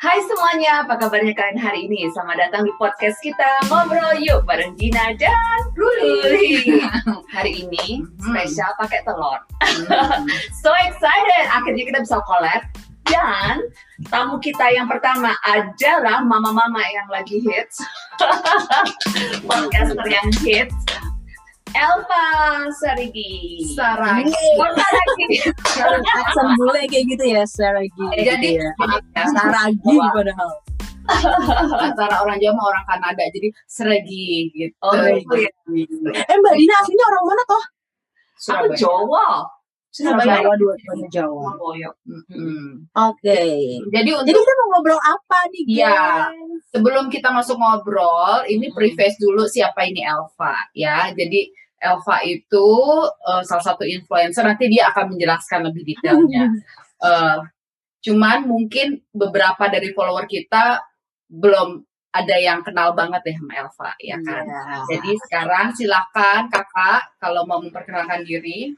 Hai semuanya, apa kabarnya kalian hari ini? Selamat datang di podcast kita Ngobrol Yuk bareng Gina dan Ruli. Hari ini spesial pakai telur. so excited, akhirnya kita bisa collab. Dan tamu kita yang pertama adalah mama-mama yang lagi hits. Podcaster yang hits. Elva Sarigi. Saragi. Oh, Saragi. Accent bule kayak gitu ya, Saragi. Jadi, gitu ya. ya. Saragi padahal. antara orang Jawa sama orang Kanada jadi seregi gitu. Oh, gitu ya. Eh Mbak Dina aslinya orang mana toh? Aku Jawa. Surabaya. Jawa, dua-duanya Jawa. Surabaya. Mm-mm. Oke. Jadi untuk Jadi kita mau ngobrol apa nih, Iya. guys? sebelum kita masuk ngobrol, ini Mm. preface dulu siapa ini Elva ya. Jadi Elva itu eh, salah satu influencer nanti dia akan menjelaskan lebih detailnya. Eh, cuman mungkin beberapa dari follower kita belum ada yang kenal banget ya sama Elva ya kan. Iya. Jadi sekarang silakan kakak kalau mau memperkenalkan diri.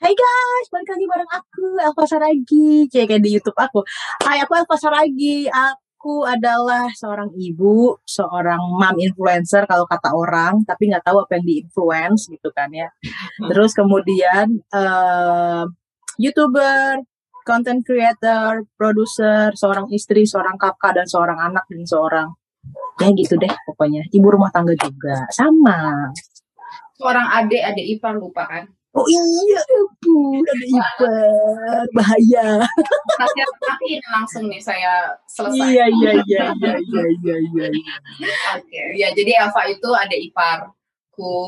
Hai guys, balik lagi bareng aku, Elva Saragi. Cek kayak di YouTube aku. Hai, aku Elva Saragi. Aku adalah seorang ibu, seorang mom influencer kalau kata orang, tapi nggak tahu apa yang di-influence gitu kan ya. Terus kemudian eh, YouTuber, content creator, produser, seorang istri, seorang kakak, dan seorang anak, dan seorang ya gitu deh pokoknya. Ibu rumah tangga juga. Sama. Seorang adik, adik ipar lupa kan? Oh iya, ibu, ada ipar. Bahaya. Nanti nanti langsung nih saya selesai. Iya, iya, iya, iya, iya, iya, iya. Oke. Ya, jadi Eva itu ada iparku.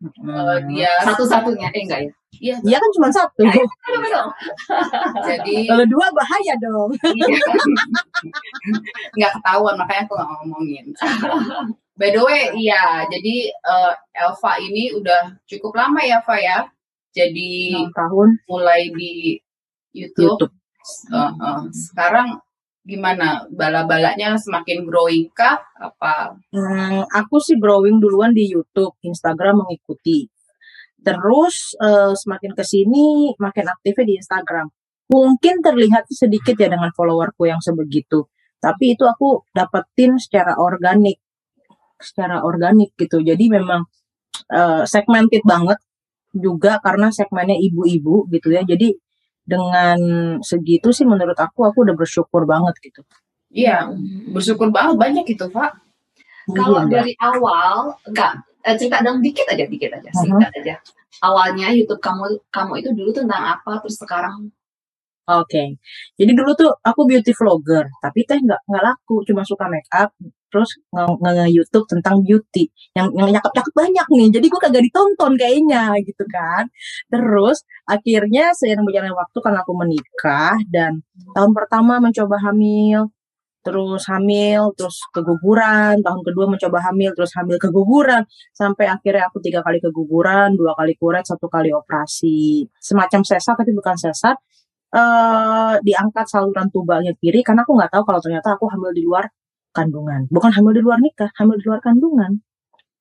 eh, dia Satu-satunya, eh enggak ya? Iya, Iya kan cuma satu. Jadi Kalau dua bahaya dong. nggak ketahuan makanya aku nggak ngomongin. By the way, iya, jadi eh, Elva ini udah cukup lama ya, Eva ya. Jadi tahun mulai di YouTube. YouTube. Eh, eh, sekarang gimana? Bala-balanya semakin growing kah? Apa? Hmm, aku sih growing duluan di YouTube, Instagram mengikuti. Terus eh, semakin ke sini makin aktifnya di Instagram. Mungkin terlihat sedikit ya dengan followerku yang sebegitu. Tapi itu aku dapetin secara organik. Secara organik gitu. Jadi memang eh, segmented banget juga karena segmennya ibu-ibu gitu ya. Jadi dengan segitu sih menurut aku aku udah bersyukur banget gitu. Iya, bersyukur banget banyak itu, Pak. Kalau Iya, Mbak. dari awal, enggak, eh, cerita dong dikit aja, dikit aja, singkat aja. Awalnya YouTube kamu kamu itu dulu tentang apa, terus sekarang Oke, jadi dulu tuh aku beauty vlogger, tapi teh nggak nggak laku, cuma suka make up, terus nge, nge, YouTube tentang beauty, yang yang cakep cakep banyak nih, jadi gue kagak ditonton kayaknya gitu kan. Terus akhirnya seiring berjalannya waktu kan aku menikah dan tahun pertama mencoba hamil, terus hamil, terus keguguran, tahun kedua mencoba hamil, terus hamil keguguran, sampai akhirnya aku tiga kali keguguran, dua kali kuret, satu kali operasi, semacam sesar tapi bukan sesar eh diangkat saluran tubalnya kiri karena aku nggak tahu kalau ternyata aku hamil di luar kandungan. Bukan hamil di luar nikah, hamil di luar kandungan.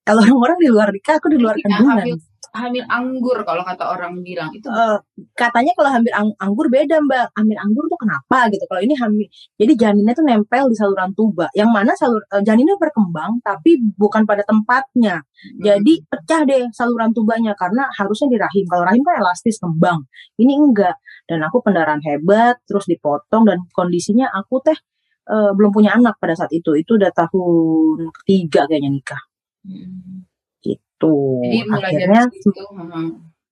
Kalau orang-orang di luar nikah, aku di luar kandungan. hamil, hamil anggur kalau kata orang bilang itu Eh, katanya kalau hamil ang- anggur beda mbak. Hamil anggur tuh kenapa gitu? Kalau ini hamil, jadi janinnya tuh nempel di saluran tuba. Yang mana salur eh, janinnya berkembang tapi bukan pada tempatnya. Jadi pecah deh saluran tubanya karena harusnya di rahim. Kalau rahim kan elastis kembang. Ini enggak. Dan aku pendarahan hebat, terus dipotong dan kondisinya aku teh eh, belum punya anak pada saat itu. Itu udah tahun ketiga kayaknya nikah. Hmm. Gitu. Jadi mulai Akhirnya dari situ, hmm.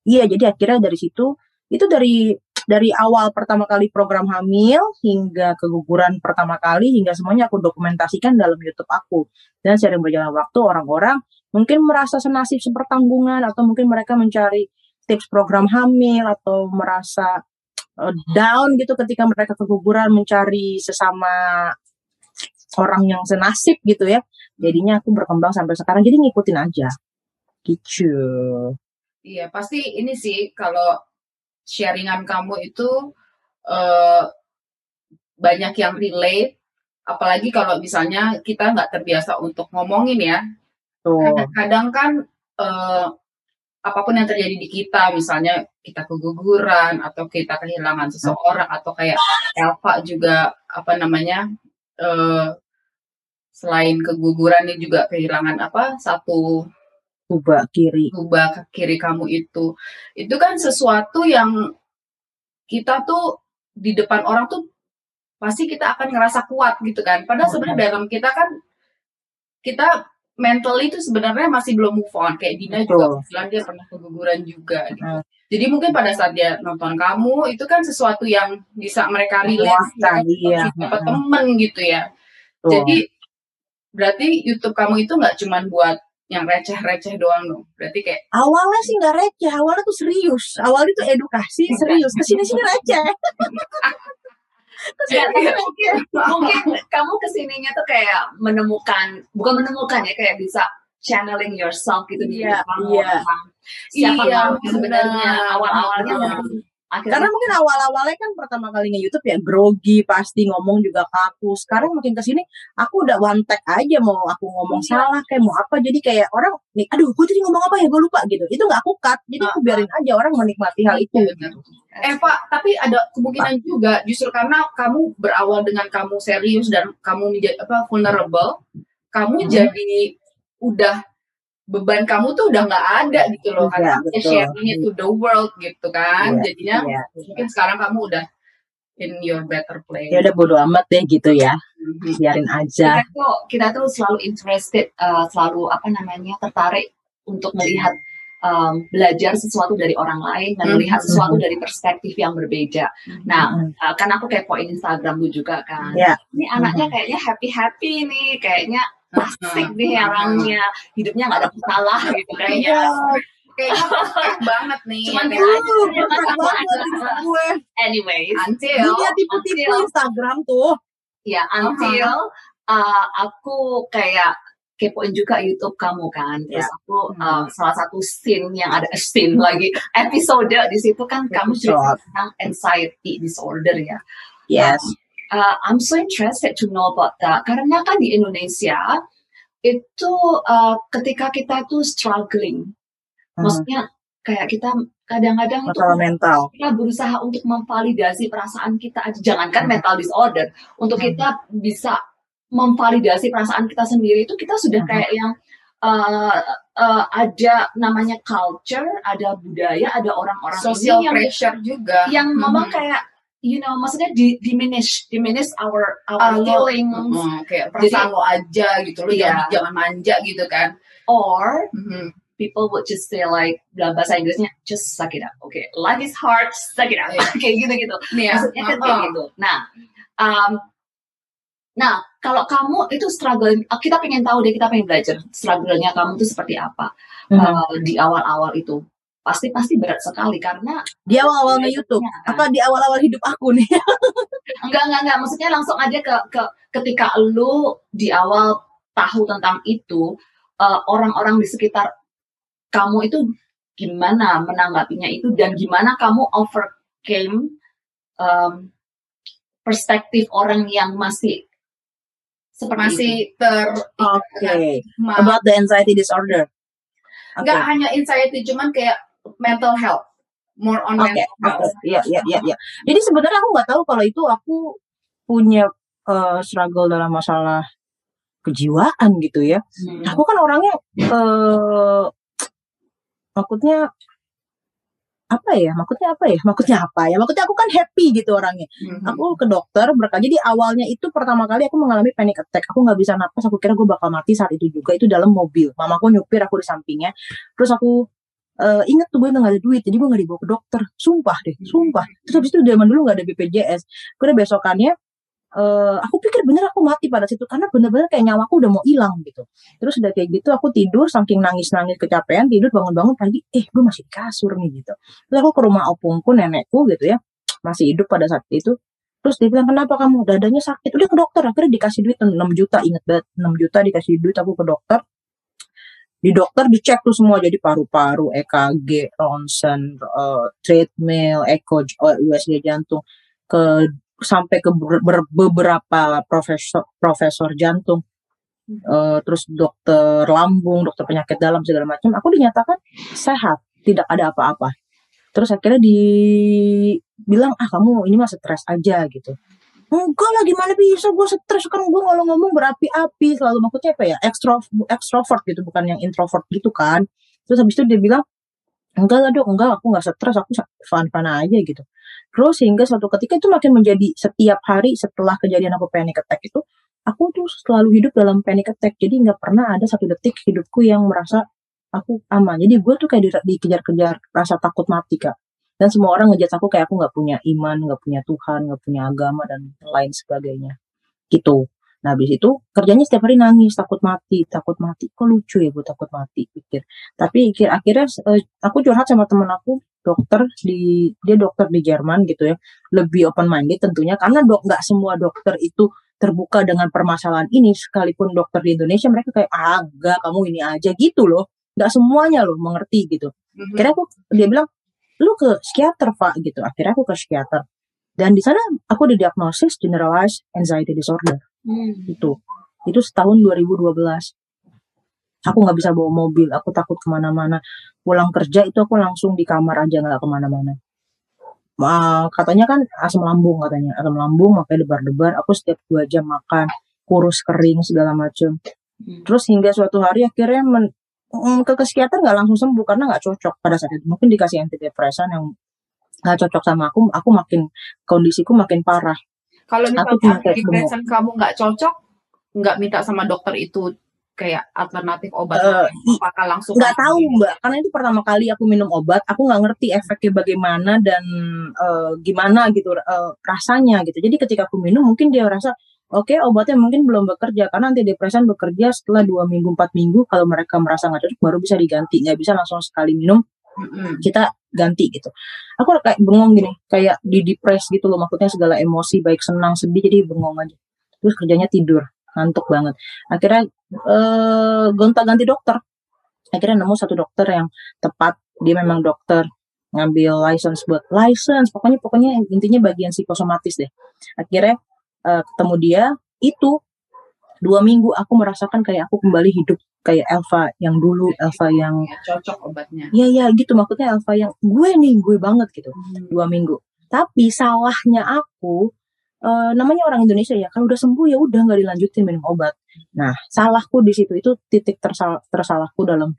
Iya, jadi akhirnya dari situ itu dari dari awal pertama kali program hamil hingga keguguran pertama kali hingga semuanya aku dokumentasikan dalam YouTube aku. Dan sering berjalan waktu orang-orang mungkin merasa senasib sepertanggungan atau mungkin mereka mencari tips program hamil atau merasa eh, down gitu ketika mereka keguguran mencari sesama orang yang senasib gitu ya. Jadinya aku berkembang sampai sekarang jadi ngikutin aja. Gitu. Iya, pasti ini sih kalau sharingan kamu itu eh, banyak yang relate, apalagi kalau misalnya kita nggak terbiasa untuk ngomongin ya. Tuh. Kadang-kadang kan eh, apa pun yang terjadi di kita, misalnya kita keguguran atau kita kehilangan seseorang atau kayak Elva juga apa namanya eh, selain keguguran dia juga kehilangan apa satu Ubah kiri. ubah ke kiri kamu itu itu kan sesuatu yang kita tuh di depan orang tuh pasti kita akan ngerasa kuat gitu kan padahal sebenarnya dalam kita kan kita mentally itu sebenarnya masih belum move on kayak Dina juga Betul. bilang dia pernah keguguran juga gitu. Hmm. jadi mungkin pada saat dia nonton kamu itu kan sesuatu yang bisa mereka relate Memuaskan, mereka iya. dapat Hmm. temen gitu ya Betul. jadi berarti YouTube kamu itu nggak cuman buat yang receh-receh doang dong. Berarti kayak awalnya sih nggak receh, awalnya tuh serius. Awalnya tuh edukasi serius. Ke sini sini receh. Ya, mungkin mungkin kamu ke sininya tuh kayak menemukan bukan menemukan ya kayak bisa channeling yourself gitu di Iya, kamu iya. tentang siapa Iya, kamu sebenarnya benar. awal-awalnya Iya. Mungkin akhirnya Karena mungkin awal-awalnya kan pertama kali nge-YouTube ya grogi, pasti ngomong juga kaku. Sekarang makin ke sini aku udah one tag aja mau aku ngomong Iya. salah kayak mau apa. Jadi kayak orang nih, aduh gue tadi ngomong apa ya gue lupa gitu. Itu nggak aku cut. Jadi aku biarin aja orang menikmati hal itu. Benar. Eh Pak, tapi ada kemungkinan juga justru karena kamu berawal dengan kamu serius dan kamu menjadi apa vulnerable, kamu Hmm. jadi udah beban kamu tuh udah nggak ada gitu loh karena sharing it to the world gitu kan. Iya, Jadinya Iya. mungkin sekarang kamu udah in your better place. Ya udah bodo amat deh gitu ya. Mhm. Biarin aja. kita tuh kita tuh selalu interested uh, selalu apa namanya tertarik untuk melihat um, belajar sesuatu dari orang lain dan Hmm. melihat sesuatu dari perspektif yang berbeda. Nah, Hmm. uh, kan aku kepoin Instagram lu juga kan. Ya. Ini anaknya kayaknya happy happy nih, kayaknya asik nih orangnya, hidupnya nggak ada masalah gitu kayaknya. kayaknya perfect banget nih. Cuman ya Uh, perfect banget gue. Anyways, until Dia tipe-tipe Until- Instagram tuh. ya until uh, aku kayak kepoin juga YouTube kamu kan. Terus Ya. aku uh, salah satu scene yang ada eh, scene lagi episode di situ kan kamu cerita tentang anxiety disorder ya. Yes. Uh, I'm so interested to know about that karena kan di Indonesia itu uh, ketika kita tuh struggling, Hmm. maksudnya kayak kita kadang-kadang itu mental. kita berusaha untuk memvalidasi perasaan kita aja jangankan Hmm. mental disorder untuk Hmm. kita bisa memvalidasi perasaan kita sendiri itu kita sudah Hmm. kayak yang uh, uh, ada namanya culture ada budaya ada orang-orang social ini yang pressure juga. yang Mhm. memang kayak you know maksudnya di, diminish diminish our our lo- feelings Mm, kayak perasaan lo aja gitu lo Iya. jangan jangan manja gitu kan. or Mhm. people would just say like dalam bahasa Inggrisnya just suck it up okay life is hard suck it up Iya. kayak gitu gitu ya. maksudnya kan kayak uh-uh. gitu. Nah, um, nah kalau kamu itu struggle, uh, kita pengen tahu deh, kita pengen belajar struggle-nya kamu itu seperti apa Hmm. uh, di awal-awal itu. Pasti pasti berat sekali karena Di awal-awal nge-YouTube. Iya, kan? Apa di awal-awal hidup aku nih? enggak enggak enggak maksudnya langsung aja ke ke ketika lu di awal tahu tentang itu uh, orang-orang di sekitar kamu itu gimana menanggapinya itu dan gimana kamu overcame um, perspektif orang yang masih seperti itu. masih ter Oke. ma- About the anxiety disorder. Oke. nggak hanya anxiety cuman kayak mental health more on Oke, mental health iya, iya, iya, iya. Jadi sebenarnya aku nggak tahu kalau itu aku punya eh, struggle dalam masalah kejiwaan gitu ya. Hmm. Aku kan orangnya, maksudnya apa ya? Maksudnya apa ya? Maksudnya apa ya? Maksudnya aku kan happy gitu orangnya. Mhm. Aku ke dokter berkah. Jadi awalnya itu pertama kali aku mengalami panic attack. Aku nggak bisa napas. Aku kira gue bakal mati saat itu juga. Itu dalam mobil. Mamaku nyupir aku di sampingnya. Terus aku eh inget tuh gue gak ada duit. Jadi gue gak dibawa ke dokter. Sumpah deh. Sumpah. Terus habis itu zaman dulu gak ada BPJS. Gue besokannya eh aku pikir bener aku mati pada situ karena bener-bener kayak nyawaku udah mau hilang gitu. Terus udah kayak gitu aku tidur saking nangis-nangis kecapean tidur bangun-bangun pagi eh gue masih di kasur nih gitu. Terus aku ke rumah opungku nenekku gitu ya masih hidup pada saat itu. Terus dia bilang kenapa kamu dadanya sakit? Udah ke dokter akhirnya dikasih duit 6 juta inget banget 6 juta dikasih duit aku ke dokter. Di dokter dicek tuh semua jadi paru-paru, EKG, ronsen, eh, treadmill, echo, USG jantung ke sampai ke ber- ber- beberapa profesor profesor jantung. Eh, terus dokter lambung dokter penyakit dalam segala macam. Aku dinyatakan sehat tidak ada apa-apa. Terus akhirnya dibilang ah kamu ini mah stres aja gitu enggak lah gimana bisa? Gue stres. Kan gue kalau ngomong berapi-api selalu. Maksudnya apa ya? Ekstro ekstrovert gitu bukan yang introvert gitu kan. Terus habis itu dia bilang enggak lah dok. Enggak aku nggak stres. Aku fun fun aja gitu. Terus hingga suatu ketika itu makin menjadi setiap hari setelah kejadian aku panic attack itu aku tuh selalu hidup dalam panic attack. Jadi nggak pernah ada satu detik hidupku yang merasa aku aman. Jadi gue tuh kayak dikejar-kejar rasa takut mati kak dan semua orang ngejat aku kayak aku nggak punya iman nggak punya Tuhan nggak punya agama dan lain sebagainya. Gitu. Nah habis itu kerjanya setiap hari nangis takut mati takut mati. Kok lucu ya gue takut mati pikir. Tapi akhir akhirnya uh, aku curhat sama temen aku dokter di dia dokter di Jerman gitu ya. Lebih open minded tentunya karena dok nggak semua dokter itu terbuka dengan permasalahan ini. Sekalipun dokter di Indonesia mereka kayak ah enggak kamu ini aja gitu loh. Nggak semuanya loh mengerti gitu. Mm-hmm. kira aku dia bilang lu ke psikiater pak gitu. Akhirnya aku ke psikiater. Dan di sana aku didiagnosis generalized anxiety disorder. Hmm. itu itu setahun 2012 aku nggak bisa bawa mobil aku takut ke mana-mana. Pulang kerja itu aku langsung di kamar aja nggak ke mana-mana. Uh, katanya kan asam lambung katanya. Asam lambung makanya debar-debar. Aku setiap dua jam makan kurus kering segala macam hmm. terus hingga suatu hari akhirnya men, ke psikiater nggak langsung sembuh karena nggak cocok pada saat itu. Mungkin dikasih antidepresan yang nggak cocok sama aku aku makin kondisiku makin parah. Kalau misalnya antidepresan kamu nggak cocok nggak minta sama dokter itu kayak alternatif obat uh, apakah langsung nggak tahu mbak. Karena itu pertama kali aku minum obat aku nggak ngerti efeknya bagaimana dan uh, gimana gitu uh, rasanya gitu. Jadi ketika aku minum mungkin dia rasa oke okay, obatnya mungkin belum bekerja karena antidepresan bekerja setelah dua minggu empat minggu. Kalau mereka merasa nggak cocok baru bisa diganti. Nggak bisa langsung sekali minum kita ganti gitu. Aku kayak bengong gini kayak di depres gitu loh maksudnya segala emosi baik senang sedih jadi bengong aja. Terus kerjanya tidur ngantuk banget. Akhirnya eh, gonta ganti dokter. Akhirnya nemu satu dokter yang tepat dia memang dokter ngambil license buat license pokoknya pokoknya intinya bagian psikosomatis deh. Akhirnya uh, ketemu dia itu dua minggu aku merasakan kayak aku kembali hidup kayak Elva yang dulu ya, Elva yang ya, cocok obatnya. Iya iya gitu. Maksudnya Elva yang gue nih gue banget gitu hmm. dua minggu. Tapi salahnya aku uh, namanya orang Indonesia ya kalau udah sembuh ya udah nggak dilanjutin minum obat. Nah salahku di situ itu titik tersal tersalahku dalam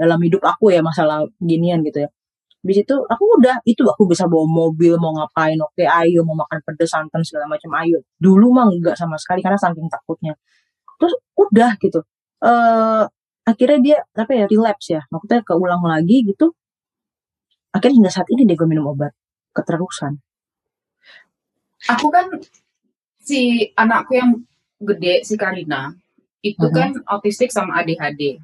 dalam hidup aku ya masalah ginian gitu ya di situ aku udah itu aku bisa bawa mobil mau ngapain oke ayo mau makan pedes santan segala macam ayo. Dulu mah enggak sama sekali karena saking takutnya. Terus udah gitu. Uh, akhirnya dia apa ya relapse ya. Maksudnya keulang lagi gitu. Akhirnya hingga saat ini dia gue minum obat. Keterusan. Aku kan si anakku yang gede si Karina itu uh -huh. kan autistik sama ADHD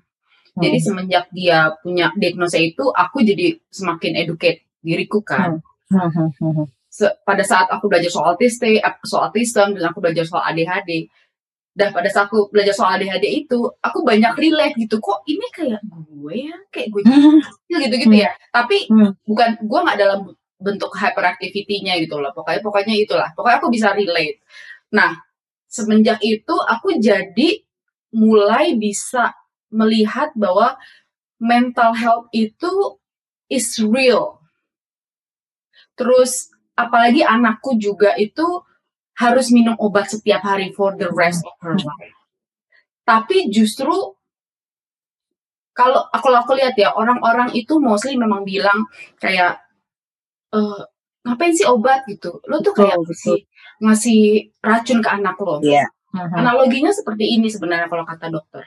jadi hmm. semenjak dia punya diagnosa itu, aku jadi semakin educate diriku kan. Hmm. Hmm, Se pada saat aku belajar soal autistik, soal autism, dan aku belajar soal ADHD, dan pada saat aku belajar soal ADHD itu, aku banyak relate gitu. Kok ini kayak gue ya, kayak gue gitu-gitu ya. Tapi bukan gue nggak dalam bentuk hyperactivity-nya gitu loh. Pokoknya pokoknya itulah. Pokoknya aku bisa relate. Nah, semenjak itu aku jadi mulai bisa melihat bahwa mental health itu is real. Terus apalagi anakku juga itu harus minum obat setiap hari for the rest of her life. Tapi justru kalau aku aku lihat ya orang-orang itu mostly memang bilang kayak e, ngapain sih obat gitu? Lo tuh kayak betul, ngasih, ngasih racun ke anak lo. Yeah. Analoginya seperti ini sebenarnya kalau kata dokter.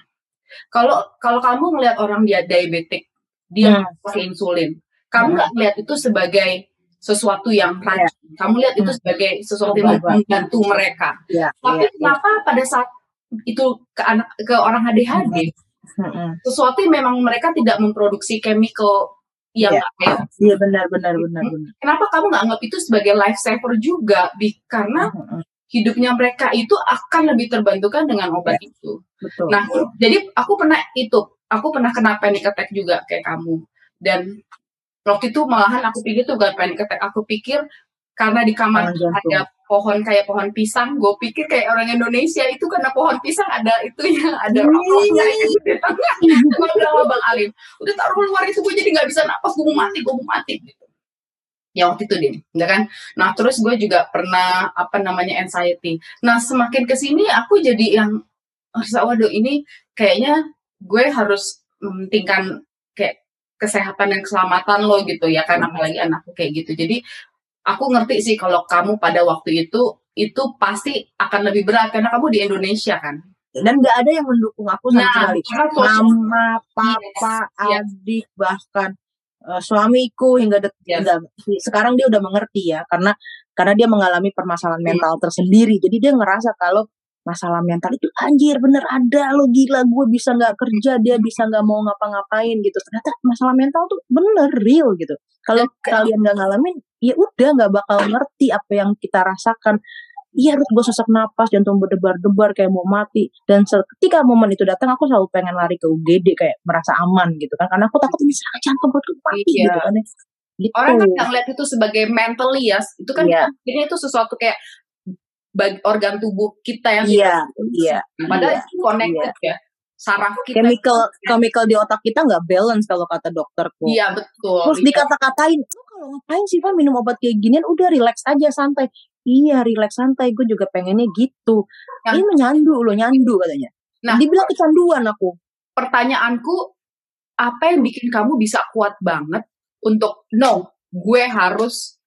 Kalau kalau kamu melihat orang dia diabetik, dia hmm. pakai insulin, kamu nggak hmm. melihat itu sebagai sesuatu yang iya. rajin. Yeah. Kamu lihat itu hmm. sebagai sesuatu yang membantu mereka. Yeah. Tapi yeah. kenapa pada saat itu ke anak ke orang ADHD, hmm. sesuatu yang memang mereka tidak memproduksi chemical yang yeah. Iya yeah, benar benar benar benar. Kenapa kamu nggak anggap itu sebagai life saver juga? Karena hmm hidupnya mereka itu akan lebih terbantukan dengan obat ya, itu. Betul. Nah, jadi aku pernah itu, aku pernah kena panic attack juga kayak kamu. Dan waktu itu malahan aku pikir tuh gak panic attack, aku pikir karena di kamar ada pohon kayak pohon pisang gue pikir kayak orang Indonesia itu karena pohon pisang ada itu yang ada rokoknya itu di tengah gue bilang sama bang Alim udah taruh luar itu gue jadi nggak bisa napas gue mau mati gue mau mati gitu ya waktu itu deh ya kan? Nah terus gue juga pernah apa namanya anxiety. Nah semakin ke sini aku jadi yang merasa waduh ini kayaknya gue harus mementingkan kayak kesehatan dan keselamatan lo gitu ya kan? Apalagi anakku kayak gitu. Jadi aku ngerti sih kalau kamu pada waktu itu itu pasti akan lebih berat karena kamu di Indonesia kan? Dan nggak ada yang mendukung aku sama Nah, sekali. mama papa Yes, yes. adik bahkan eh, suamiku hingga Yes. hingga sekarang dia udah mengerti ya karena karena dia mengalami permasalahan Hmm. mental tersendiri jadi dia ngerasa kalau masalah mental itu anjir bener ada lo gila gue bisa nggak kerja dia bisa nggak mau ngapa-ngapain gitu ternyata masalah mental tuh bener real gitu kalau ke- kalian nggak ngalamin ya udah nggak bakal ngerti apa yang kita rasakan iya harus gue sesak napas jantung berdebar-debar kayak mau mati. Dan ketika momen itu datang aku selalu pengen lari ke UGD kayak merasa aman gitu kan. Karena aku takut ini serangan jantung buat mati Iya. gitu kan ya. gitu. Orang kan ngeliat itu sebagai mentally ya. Itu kan Iya. ini itu sesuatu kayak bag- organ tubuh kita yang iya iya padahal iya, itu connected ya. Saraf kita chemical chemical di otak kita nggak balance kalau kata dokterku. Iya betul. Terus Iya. dikata-katain lu kalau ngapain sih Pak minum obat kayak ginian? Udah relax aja santai iya relax santai gue juga pengennya gitu Nah. ini menyandu lo nyandu katanya Nah. dibilang kecanduan aku pertanyaanku apa yang bikin kamu bisa kuat banget untuk no gue harus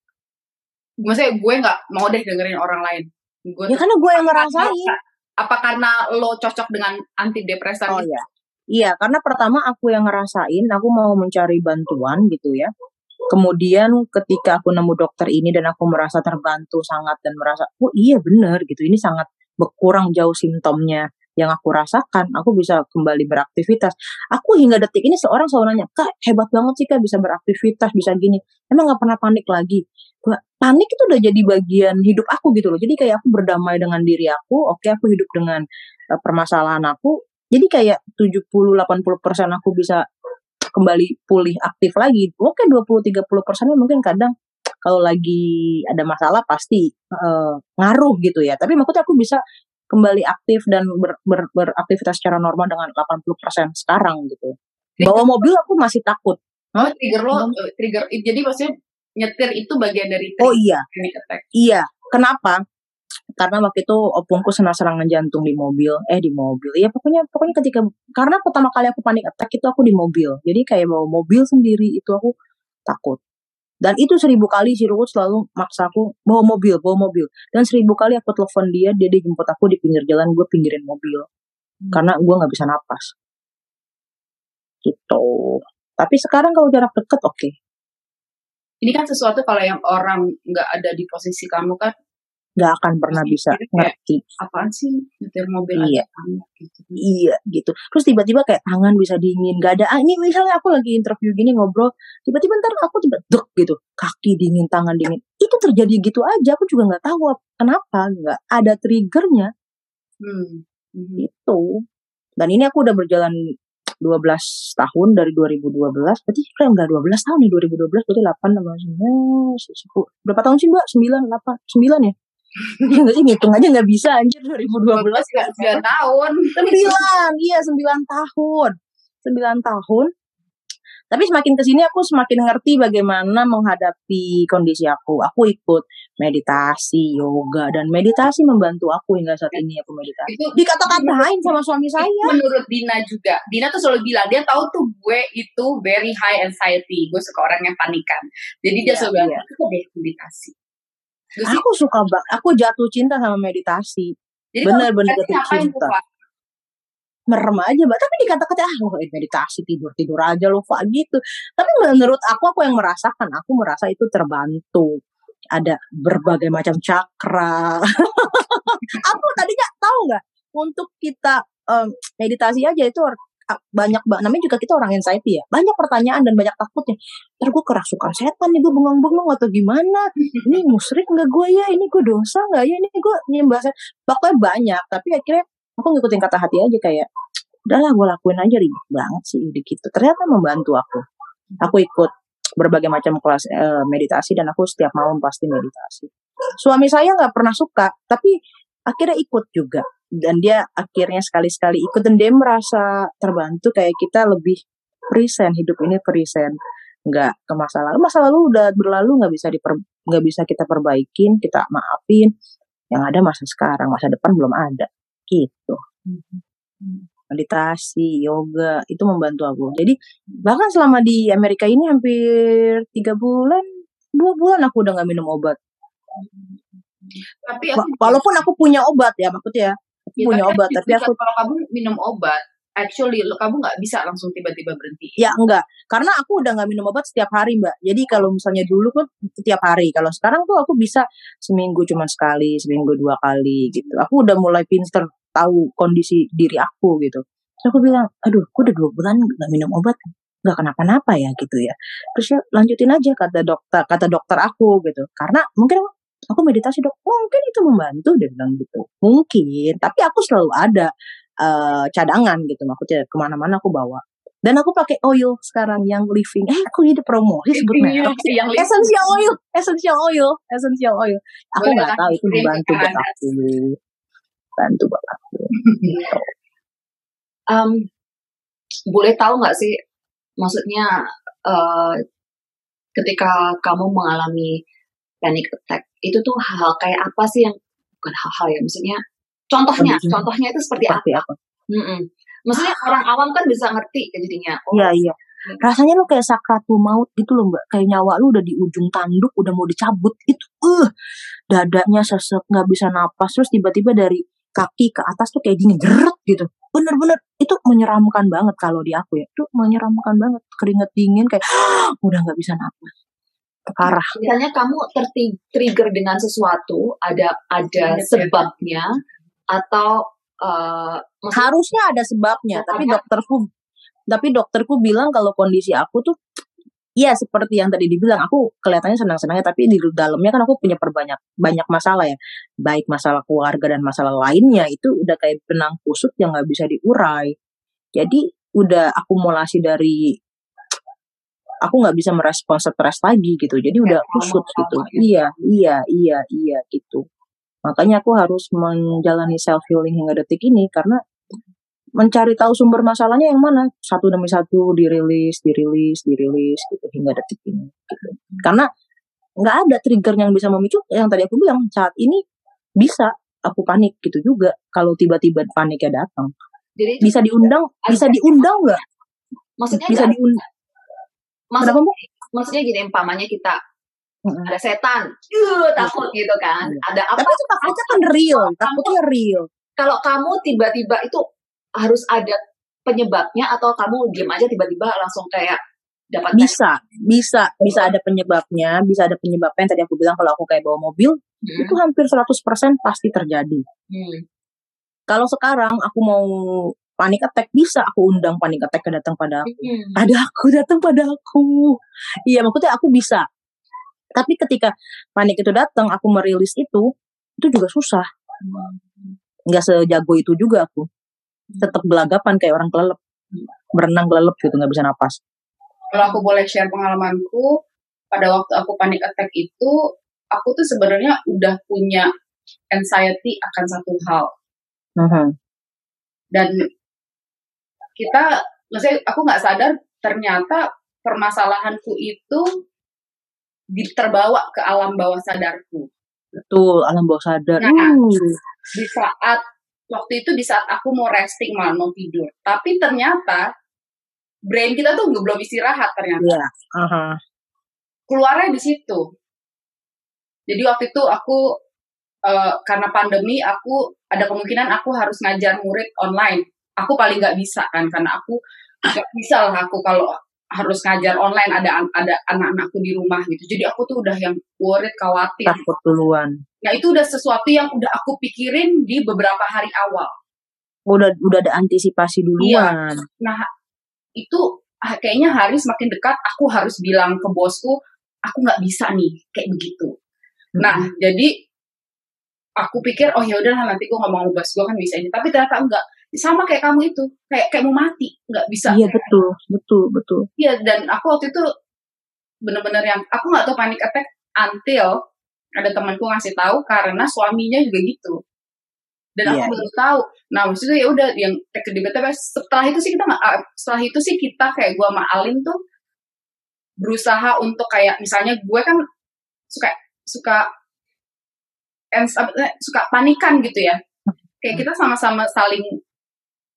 maksudnya gue nggak mau deh dengerin orang lain gue ya karena gue yang ngerasain apa karena lo cocok dengan antidepresan Oh itu? ya. Iya, karena pertama aku yang ngerasain, aku mau mencari bantuan gitu ya. Kemudian ketika aku nemu dokter ini dan aku merasa terbantu sangat dan merasa, oh iya bener gitu, ini sangat berkurang jauh simptomnya yang aku rasakan, aku bisa kembali beraktivitas. Aku hingga detik ini seorang selalu nanya, kak hebat banget sih kak bisa beraktivitas, bisa gini. Emang gak pernah panik lagi? Panik itu udah jadi bagian hidup aku gitu loh. Jadi kayak aku berdamai dengan diri aku, oke aku hidup dengan eh, permasalahan aku, jadi kayak 70-80% aku bisa kembali pulih aktif lagi. Oke 20-30% nya mungkin kadang kalau lagi ada masalah pasti eh, ngaruh gitu ya. Tapi maksudnya aku bisa kembali aktif dan ber, ber- beraktivitas secara normal dengan 80% sekarang gitu. Bawa mobil aku masih takut. Oh, trigger lo, eh, trigger. Jadi maksudnya nyetir itu bagian dari Oh iya, panic attack. iya. Kenapa? Karena waktu itu opungku kena serangan jantung di mobil, eh di mobil. Ya pokoknya pokoknya ketika karena pertama kali aku panik attack itu aku di mobil. Jadi kayak bawa mobil sendiri itu aku takut. Dan itu seribu kali si Ruhut selalu maksa aku bawa mobil, bawa mobil. Dan seribu kali aku telepon dia, dia dijemput aku di pinggir jalan, gue pinggirin mobil. Karena gue nggak bisa napas. Gitu. Tapi sekarang kalau jarak deket oke. Ini kan sesuatu kalau yang orang nggak ada di posisi kamu kan, Nggak akan pernah bisa kayak, ngerti. apaan sih nyetir mobil Iya. gitu. Iya gitu. Terus tiba-tiba kayak tangan bisa dingin, gak ada. Ah, ini misalnya aku lagi interview gini ngobrol, tiba-tiba ntar aku tiba dek gitu, kaki dingin, tangan dingin. Itu terjadi gitu aja. Aku juga nggak tahu ap- kenapa, nggak ada triggernya Hmm. Mhm. itu. Dan ini aku udah berjalan 12 tahun dari 2012. Berarti kan enggak 12 tahun nih 2012 berarti 8 tambah 9 10. Berapa tahun sih Mbak? 9 8 9 ya? Ngitung aja nggak bisa anjir 2012 nggak sembilan tahun. sembilan iya sembilan tahun sembilan tahun tapi semakin ke sini aku semakin ngerti bagaimana menghadapi kondisi aku aku ikut meditasi yoga dan meditasi membantu aku hingga saat ini aku meditasi Itu dikata-katain sama suami saya menurut Dina juga. Dina tuh selalu bilang dia tahu tuh gue itu very high anxiety. Gue suka orang yang panikan. Jadi dia Iya, selalu bilang iya. deh meditasi. Aku suka banget aku jatuh cinta sama meditasi. Bener-bener jatuh cinta. Pak? merem aja mbak. Tapi dikata-kata ah lo meditasi tidur tidur aja lo Fa gitu. Tapi menurut aku aku yang merasakan aku merasa itu terbantu. Ada berbagai macam cakra. Aku tadinya tahu nggak? Untuk kita em, meditasi aja itu banyak banget namanya juga kita orang anxiety ya. Banyak pertanyaan dan banyak takutnya. Ntar gue kerasukan setan nih gue bengong-bengong atau gimana? Ini musrik nggak gue ya? Ini gue dosa nggak ya? Ini gue nyembah pokoknya banyak. Tapi akhirnya aku ngikutin kata hati aja kayak udahlah gue lakuin aja ribet banget sih. Udah gitu. Ternyata membantu aku. Aku ikut berbagai macam kelas uh, meditasi dan aku setiap malam pasti meditasi. Suami saya nggak pernah suka, tapi akhirnya ikut juga dan dia akhirnya sekali-sekali ikut dan dia merasa terbantu kayak kita lebih present hidup ini present. Nggak ke masa lalu. Masa lalu udah berlalu nggak bisa diper nggak bisa kita perbaikin kita maafin. Yang ada masa sekarang masa depan belum ada. Gitu. Meditasi yoga itu membantu aku. Jadi bahkan selama di Amerika ini hampir tiga bulan dua bulan aku udah nggak minum obat. Tapi aku, walaupun aku punya obat ya maksudnya aku ya, punya obat tapi aku kalau kamu minum obat actually lo kamu nggak bisa langsung tiba-tiba berhenti. Ya enggak, karena aku udah nggak minum obat setiap hari mbak. Jadi kalau misalnya dulu kan setiap hari, kalau sekarang tuh aku bisa seminggu cuma sekali, seminggu dua kali gitu. Aku udah mulai pinter tahu kondisi diri aku gitu. Terus aku bilang, aduh, aku udah dua bulan nggak minum obat, nggak kenapa-napa ya gitu ya. Terus ya lanjutin aja kata dokter, kata dokter aku gitu. Karena mungkin aku meditasi dok, mungkin itu membantu dia bilang gitu. Mungkin, tapi aku selalu ada uh, cadangan gitu. Maksudnya ke mana-mana aku bawa. Dan aku pakai oil sekarang yang living. Eh aku ini promosi sebut merek. yang essential oil. Essential oil. Essential oil. Aku nggak tahu itu membantu buat aku. Bantu buat aku. Um, boleh tahu nggak sih maksudnya uh, ketika kamu mengalami panic attack itu tuh hal kayak apa sih yang bukan hal-hal ya maksudnya Contohnya, Kondisinya. contohnya itu seperti, seperti apa? apa? Mm -mm. Maksudnya orang awam kan bisa ngerti jadinya. Oh, iya iya. Rasanya lu kayak sakratul maut gitu loh mbak. Kayak nyawa lu udah di ujung tanduk, udah mau dicabut. Itu, uh, dadanya sesek, nggak bisa napas. Terus tiba-tiba dari kaki ke atas tuh kayak dingin, geret gitu. Bener-bener itu menyeramkan banget kalau di aku ya. Itu menyeramkan banget. Keringet dingin kayak udah nggak bisa napas parah. Misalnya kamu tertrigger dengan sesuatu, ada ada sebabnya, atau uh, harusnya ada sebabnya tapi dokterku tapi dokterku bilang kalau kondisi aku tuh Iya seperti yang tadi dibilang aku kelihatannya senang-senangnya tapi di dalamnya kan aku punya perbanyak banyak masalah ya. Baik masalah keluarga dan masalah lainnya itu udah kayak benang kusut yang nggak bisa diurai. Jadi udah akumulasi dari aku nggak bisa merespon stres lagi gitu jadi udah kusut gitu iya iya iya iya gitu Makanya aku harus menjalani self healing hingga detik ini karena mencari tahu sumber masalahnya yang mana satu demi satu dirilis, dirilis, dirilis gitu hingga detik ini. Gitu. Karena nggak ada trigger yang bisa memicu yang tadi aku bilang saat ini bisa aku panik gitu juga kalau tiba-tiba paniknya datang. Jadi bisa diundang, bisa diundang nggak? Maksudnya bisa diundang. Maksudnya, maksudnya gini, umpamanya kita hmm. ada setan, uh, takut gitu kan. Hmm. Ada apa? Tapi itu takutnya kan real, takutnya real. Kalau kamu tiba-tiba itu harus ada penyebabnya atau kamu diam aja tiba-tiba langsung kayak dapat bisa bisa bisa ada penyebabnya bisa ada penyebabnya yang tadi aku bilang kalau aku kayak bawa mobil hmm. itu hampir 100% pasti terjadi hmm. kalau sekarang aku mau panik attack bisa aku undang panik attack datang pada aku hmm. ada aku datang pada aku iya maksudnya aku bisa tapi ketika panik itu datang, aku merilis itu, itu juga susah. Nggak sejago itu juga aku. Tetap gelagapan kayak orang kelelep. Berenang kelelep gitu, nggak bisa napas. Kalau aku boleh share pengalamanku, pada waktu aku panik attack itu, aku tuh sebenarnya udah punya anxiety akan satu hal. Uh -huh. Dan kita, maksudnya aku nggak sadar ternyata permasalahanku itu terbawa ke alam bawah sadarku. Betul, alam bawah sadar. Nah, uh. di saat waktu itu di saat aku mau resting malah mau tidur, tapi ternyata brain kita tuh belum istirahat ternyata. Yeah. Uh-huh. Keluarnya di situ. Jadi waktu itu aku uh, karena pandemi aku ada kemungkinan aku harus ngajar murid online. Aku paling nggak bisa kan karena aku nggak bisa lah aku kalau harus ngajar online ada ada anak-anakku di rumah gitu. Jadi aku tuh udah yang worried khawatir. Takut duluan. Nah itu udah sesuatu yang udah aku pikirin di beberapa hari awal. Udah udah ada antisipasi iya. duluan. Iya. nah itu kayaknya hari semakin dekat aku harus bilang ke bosku aku nggak bisa nih kayak begitu. Hmm. nah jadi aku pikir oh ya udah nanti gue ngomong sama bos gue kan bisa ini. Tapi ternyata enggak sama kayak kamu itu kayak kayak mau mati nggak bisa. Iya betul betul betul. Iya dan aku waktu itu bener-bener yang aku nggak tahu panic attack until ada temanku ngasih tahu karena suaminya juga gitu. Dan aku Iya, baru tahu. Nah maksudnya ya udah yang take setelah itu sih kita nggak ah, setelah itu sih kita kayak gua sama Alin tuh berusaha untuk kayak misalnya gue kan suka suka eh, suka panikan gitu ya. Kayak kita sama-sama saling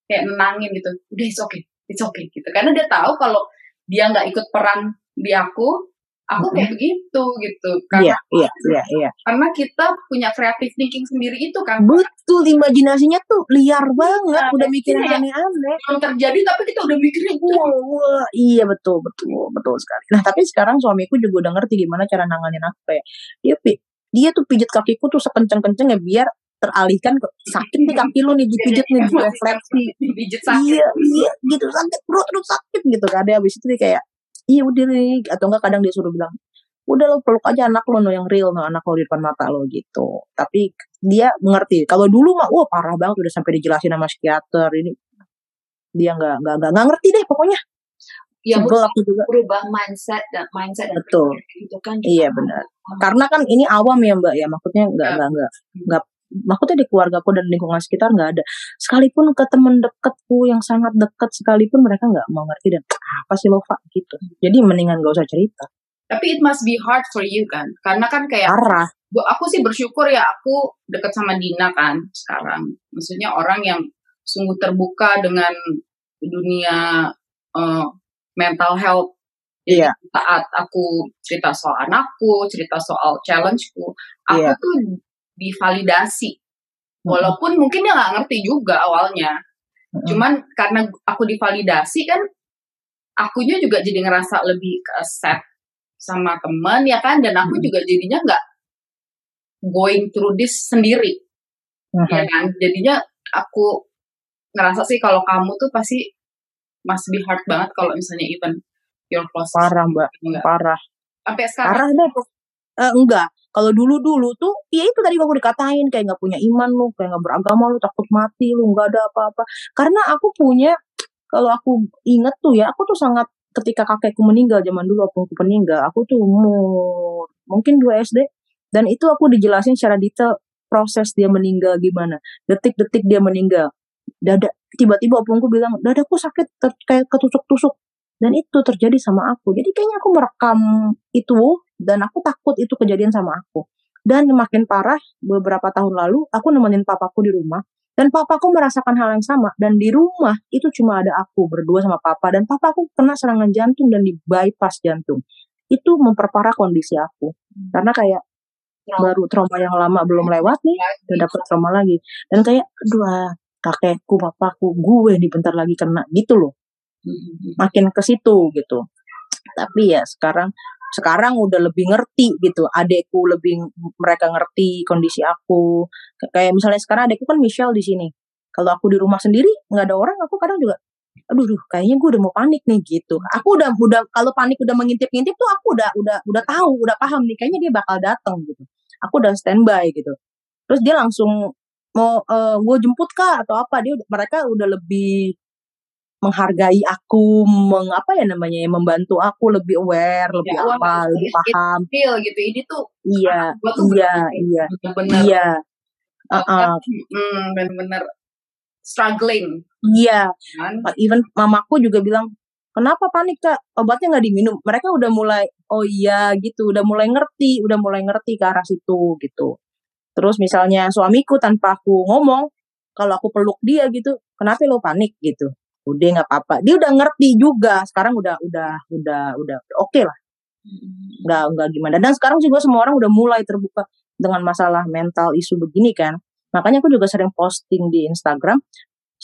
kayak nenangin gitu udah it's okay it's okay gitu karena dia tahu kalau dia nggak ikut peran di aku aku kayak begitu gitu Iya, karena iya, iya, iya. karena kita punya creative thinking sendiri itu kan Betul, imajinasinya tuh liar banget. Nah, Udah mikirin iya. aneh-aneh. belum terjadi tapi kita udah mikirin Wah, wah, iya betul, betul, betul sekali. Nah, tapi sekarang suamiku juga udah ngerti gimana cara nanganin aku kayak dia dia tuh pijit kakiku tuh sekenceng-kencengnya biar teralihkan ke sakit nih kaki lu nih dipijit nih di refleksi. pijit sakit Iya, iya, gitu sakit perut terus sakit gitu kan. Dia habis itu dia kayak iya udah nih atau enggak kadang dia suruh bilang udah lo peluk aja anak lo no yang real no anak lo di depan mata lo gitu tapi dia mengerti kalau dulu mah wah parah banget udah sampai dijelasin sama psikiater ini dia nggak nggak nggak nggak ngerti deh pokoknya Ya sebel aku juga berubah mindset dan mindset dan Betul. itu kan Iya, benar. karena kan ini awam ya mbak ya maksudnya nggak Ya. nggak nggak nggak maksudnya di keluarga aku dan lingkungan sekitar nggak ada sekalipun ke temen deketku yang sangat deket sekalipun mereka nggak mau ngerti dan apa sih lo Pak gitu jadi mendingan gak usah cerita tapi it must be hard for you kan karena kan kayak parah Bu- aku sih bersyukur ya aku deket sama Dina kan sekarang. Maksudnya orang yang sungguh terbuka dengan dunia eh, mental health. Iya. Saat aku cerita soal anakku, cerita soal challengeku, aku Iya. tuh divalidasi. Walaupun mungkin dia nggak ngerti juga awalnya. Mm-mm. Cuman karena aku divalidasi kan, akunya juga jadi ngerasa lebih ke accept sama temen ya kan, dan aku Mm. juga jadinya nggak going through this sendiri, Mhm. ya kan. Jadinya aku ngerasa sih kalau kamu tuh pasti must be hard banget kalau misalnya even your close parah mbak enggak. parah Sampai sekarang. parah deh Eh, enggak. Kalau dulu dulu tuh ya itu tadi aku dikatain kayak nggak punya iman lu kayak nggak beragama lu takut mati lu nggak ada apa-apa. Karena aku punya kalau aku inget tuh ya aku tuh sangat ketika kakekku meninggal zaman dulu aku meninggal aku tuh umur mungkin 2 SD dan itu aku dijelasin secara detail proses dia meninggal gimana. Detik-detik dia meninggal. Dada tiba-tiba opungku bilang dadaku sakit kayak ketusuk-tusuk. Dan itu terjadi sama aku. Jadi kayaknya aku merekam itu dan aku takut itu kejadian sama aku. Dan makin parah beberapa tahun lalu aku nemenin papaku di rumah. Dan papaku merasakan hal yang sama. Dan di rumah itu cuma ada aku berdua sama papa. Dan papaku kena serangan jantung dan di bypass jantung. Itu memperparah kondisi aku. Karena kayak Trauma. baru trauma yang lama belum lewat nih udah dapet trauma lagi. Dan kayak aduh ah, kakekku papaku gue nih bentar lagi kena gitu loh. Mhm. makin ke situ gitu. Tapi ya sekarang sekarang udah lebih ngerti gitu adekku lebih mereka ngerti kondisi aku. Kayak misalnya sekarang adekku kan Michelle di sini. Kalau aku di rumah sendiri nggak ada orang aku kadang juga aduh duh, kayaknya gue udah mau panik nih gitu. Aku udah udah kalau panik udah mengintip-ngintip tuh aku udah udah udah tahu udah paham nih kayaknya dia bakal datang gitu. Aku udah standby gitu. Terus dia langsung mau eh, gue jemput kah? atau apa dia mereka udah lebih menghargai aku mengapa ya namanya ya, membantu aku lebih aware lebih Ya, apa lebih paham. Feel gitu. Ini tuh iya gua tuh iya bener- iya. bener-bener iya. Uh-uh. hmm, bener-bener struggling. Iya. Kan. even mamaku juga bilang kenapa panik kak? Obatnya nggak diminum. Mereka udah mulai oh iya gitu. Udah mulai ngerti udah mulai ngerti ke arah situ gitu. Terus misalnya suamiku tanpa aku ngomong kalau aku peluk dia gitu kenapa lo panik gitu udah nggak apa-apa. Dia udah ngerti juga. Sekarang udah udah udah udah oke lah. Nggak nggak gimana. Dan sekarang juga semua orang udah mulai terbuka dengan masalah mental isu begini kan. Makanya aku juga sering posting di Instagram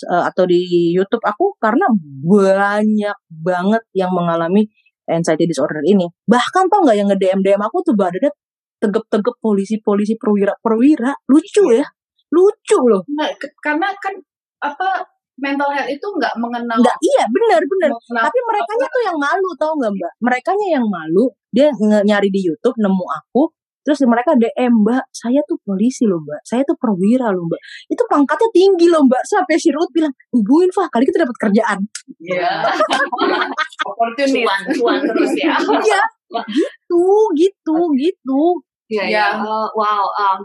eh, atau di YouTube aku karena banyak banget yang mengalami anxiety disorder ini. Bahkan tau nggak yang nge DM DM aku tuh badannya tegep-tegep polisi-polisi perwira perwira lucu ya. Lucu loh. Ke- karena kan apa mental health itu nggak mengenal nggak iya benar benar mengenal tapi mereka tuh yang malu tau nggak mbak mereka yang malu dia nyari di YouTube nemu aku terus mereka DM mbak saya tuh polisi loh mbak saya tuh perwira loh mbak itu pangkatnya tinggi loh mbak sampai si Ruth bilang hubungin Fah kali kita dapat kerjaan Iya. Opportunity. cuan cuan terus ya iya gitu gitu gitu Iya, Ya. ya. Oh, wow. Um,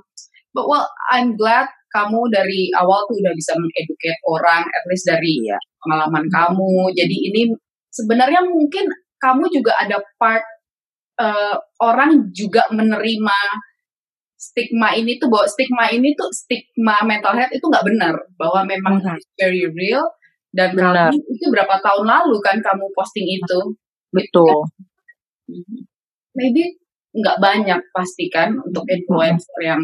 But well, I'm glad kamu dari awal tuh udah bisa mengeduket orang, at least dari Iya. pengalaman kamu. Jadi ini sebenarnya mungkin kamu juga ada part eh, orang juga menerima stigma ini tuh bahwa stigma ini tuh stigma mental health itu nggak benar bahwa memang Mhm. it's very real dan Benar. kamu itu berapa tahun lalu kan kamu posting itu betul maybe nggak banyak pasti kan untuk influencer yang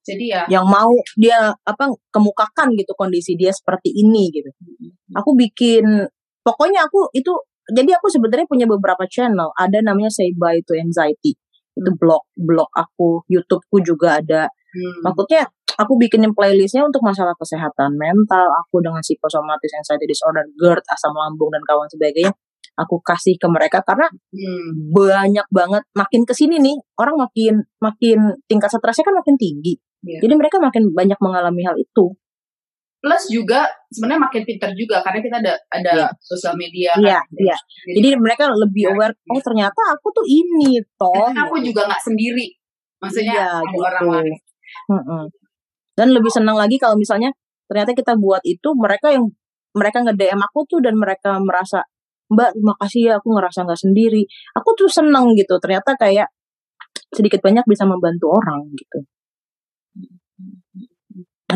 jadi ya yang mau dia apa kemukakan gitu kondisi dia seperti ini gitu. Aku bikin pokoknya aku itu jadi aku sebenarnya punya beberapa channel. Ada namanya say bye to anxiety. Itu blog blog aku YouTubeku juga ada. Hmm, maksudnya aku bikinin playlistnya untuk masalah kesehatan mental aku dengan psikosomatis anxiety disorder GERD asam lambung dan kawan sebagainya. Aku kasih ke mereka karena hmm, banyak banget makin ke sini nih orang makin makin tingkat stresnya kan makin tinggi Iya. jadi mereka makin banyak mengalami hal itu plus juga sebenarnya makin pinter juga karena kita ada ada Iya. sosial media iya kan. iya jadi mereka lebih Iya. aware oh ternyata aku tuh ini toh Karena aku juga nggak sendiri maksudnya Iya, ada gitu. orang lain Mm-mm. dan lebih senang lagi kalau misalnya ternyata kita buat itu mereka yang mereka nge DM aku tuh dan mereka merasa Mbak terima kasih ya aku ngerasa nggak sendiri aku tuh seneng gitu ternyata kayak sedikit banyak bisa membantu orang gitu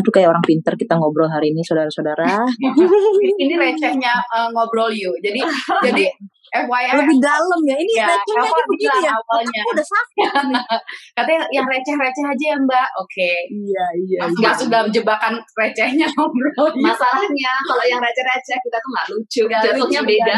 itu kayak orang pinter kita ngobrol hari ini saudara-saudara. Ini recehnya eh, ngobrol yuk. Jadi jadi FYI lebih dalam ya. Ini Ya, recehnya aja begini ya. Awalnya. aku udah sakit katanya yang receh-receh aja ya mbak. Oke. Iya iya nggak sudah jebakan recehnya ngobrol. Masalahnya kalau yang receh-receh kita tuh nggak lucu, jatuhnya lucu, beda.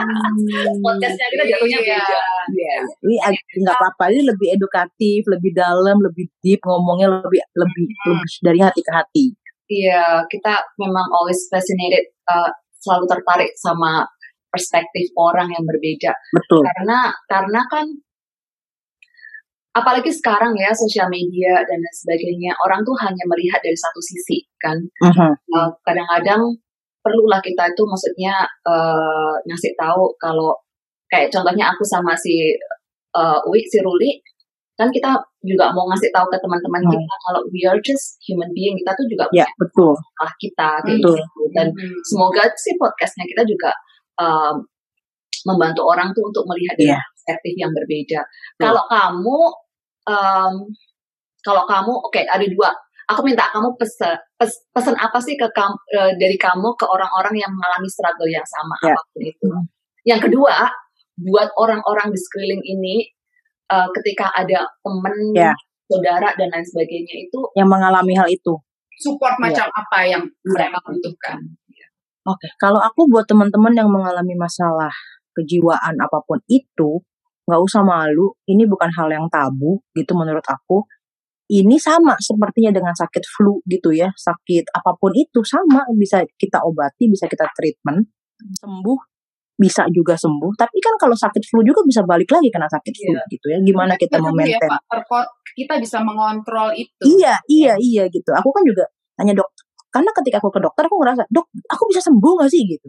Podcastnya kita jatuhnya Iya. beda. Iya, ini ag- nggak apa-apa. Ini lebih edukatif, lebih dalam, lebih deep ngomongnya lebih lebih Hmm. lebih dari hati ke hati. Iya, kita memang always fascinated, uh, selalu tertarik sama perspektif orang yang berbeda. Betul. Karena karena kan apalagi sekarang ya sosial media dan lain sebagainya, orang tuh hanya melihat dari satu sisi kan. Mhm. Uh, kadang-kadang perlulah kita itu maksudnya uh, ngasih tahu kalau kayak contohnya aku sama si uh, Uwi, si Ruli, kan kita juga mau ngasih tahu ke teman-teman Hmm. kita kalau we are just human being, kita tuh juga Ya betul. masalah kita kayak Betul. gitu. Dan Hmm. semoga sih podcastnya kita juga um, membantu orang tuh untuk melihat dari Iya. perspektif yang berbeda. Kalau kamu, um, kalau kamu, oke ada dua. Aku minta kamu pesen, pes- pesan apa sih ke kamu dari kamu ke orang-orang yang mengalami struggle yang sama Ya. apa pun itu. Hmm. Yang kedua, buat orang-orang di sekeliling ini, uh, ketika ada temen, Ya. saudara dan lain sebagainya itu Yang mengalami hal itu. support Iya. macam apa yang mereka butuhkan Oke, kalau aku buat teman-teman yang mengalami masalah kejiwaan apa pun itu, nggak usah malu. Ini bukan hal yang tabu gitu menurut aku. Ini sama sepertinya dengan sakit flu gitu ya, sakit apa pun itu sama bisa kita obati, bisa kita treatment, sembuh, bisa juga sembuh. Tapi kan kalau sakit flu juga bisa balik lagi kena sakit flu Iya. gitu ya. Gimana kita Betul ya, memaintain? Pak. Terko- kita bisa mengontrol itu Iya, iya, iya gitu. Aku kan juga tanya dok, karena ketika aku ke dokter aku ngerasa, dok, aku bisa sembuh gak sih gitu?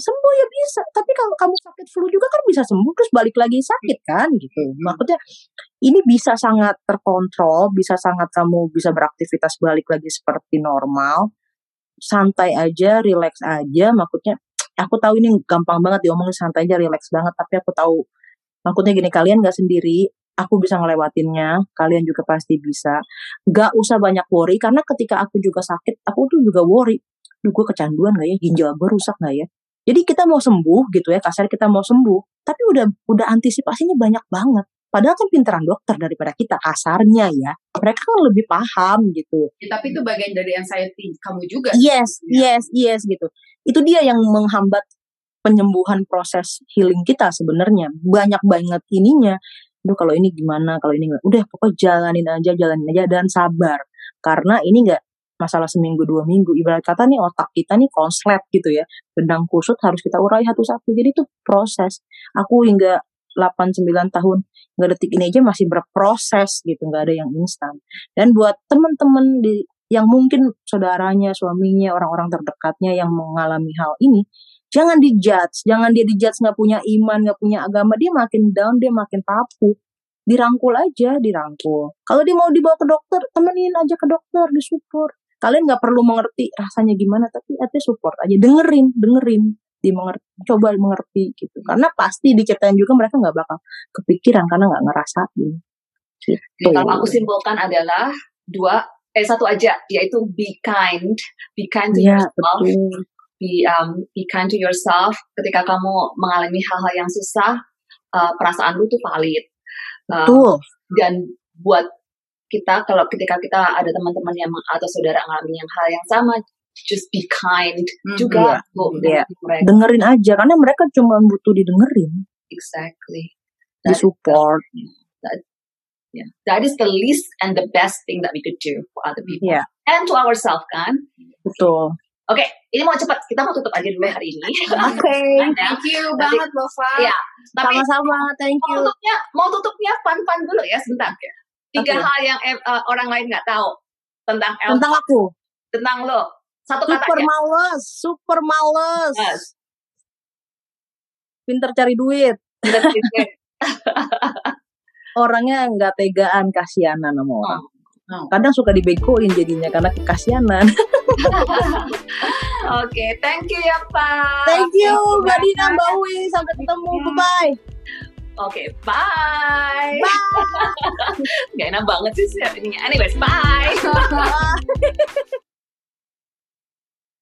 Sembuh ya bisa, tapi kalau kamu sakit flu juga kan bisa sembuh terus balik lagi sakit kan gitu. Maksudnya ini bisa sangat terkontrol, bisa sangat kamu bisa beraktivitas balik lagi seperti normal, santai aja, relax aja. Maksudnya aku tahu ini gampang banget diomongin santai aja, relax banget, tapi aku tahu maksudnya gini kalian gak sendiri, aku bisa ngelewatinnya, kalian juga pasti bisa. Gak usah banyak worry karena ketika aku juga sakit, aku tuh juga worry. Duh, gue kecanduan gak ya? Ginjal gue rusak gak ya? Jadi kita mau sembuh gitu ya, kasar kita mau sembuh, tapi udah udah antisipasinya banyak banget. Padahal kan pinteran dokter daripada kita kasarnya ya. Mereka kan lebih paham gitu. Ya, tapi itu bagian dari anxiety kamu juga Yes, Ya. yes, yes gitu. Itu dia yang menghambat penyembuhan proses healing kita sebenarnya. Banyak banget ininya. Duh kalau ini gimana, kalau ini enggak. Udah pokoknya jalanin aja, jalanin aja dan sabar. Karena ini enggak masalah seminggu dua minggu. Ibarat kata nih otak kita nih konslet gitu ya. Benang kusut harus kita urai satu-satu. Jadi itu proses. Aku hingga 8-9 tahun nggak detik ini aja masih berproses gitu nggak ada yang instan dan buat teman-teman di yang mungkin saudaranya suaminya orang-orang terdekatnya yang mengalami hal ini jangan dijudge jangan dia dijudge nggak punya iman nggak punya agama dia makin down dia makin tapu dirangkul aja dirangkul. Kalau dia mau dibawa ke dokter temenin aja ke dokter disupport. Kalian nggak perlu mengerti rasanya gimana tapi artinya support aja. Dengerin dengerin. Di mengerti, coba mengerti gitu. Karena pasti diceritain juga mereka nggak bakal kepikiran karena nggak ngerasain. Gitu. kalau aku simpulkan adalah dua eh satu aja yaitu be kind. Be kind to ya, yourself. betul. Be um, be kind to yourself ketika kamu mengalami hal-hal yang susah uh, perasaan lu tuh valid. Uh, betul. dan buat kita kalau ketika kita ada teman-teman yang atau saudara mengalami yang hal yang sama just be kind Hmm, juga iya, Bu, iya. mereka. Dengerin aja karena mereka cuma butuh didengerin. Exactly. That is- disupport yeah. that is the least and the best thing that we could do for other people. Iya. and to ourselves kan? Betul Oke, ini mau cepat. Kita mau tutup aja dulu ya hari ini. oke Thank you Nanti- banget Lova. Iya. Tapi sama-sama thank mau you tutupnya, mau tutupnya fun-fun dulu ya sebentar. Tiga Oke. hal yang eh, orang lain nggak tahu tentang El, tentang aku tentang lo. Satu kata super males super males Yes. pinter cari duit orangnya nggak tegaan kasianan sama orang Oh. kadang suka dibegoin jadinya karena kekasianan Oke, thank you ya Pak. thank you mbak. Dina mbak sampai ketemu bye bye Oke, bye. Bye. Gak enak banget sih sih ininya. Anyways, bye.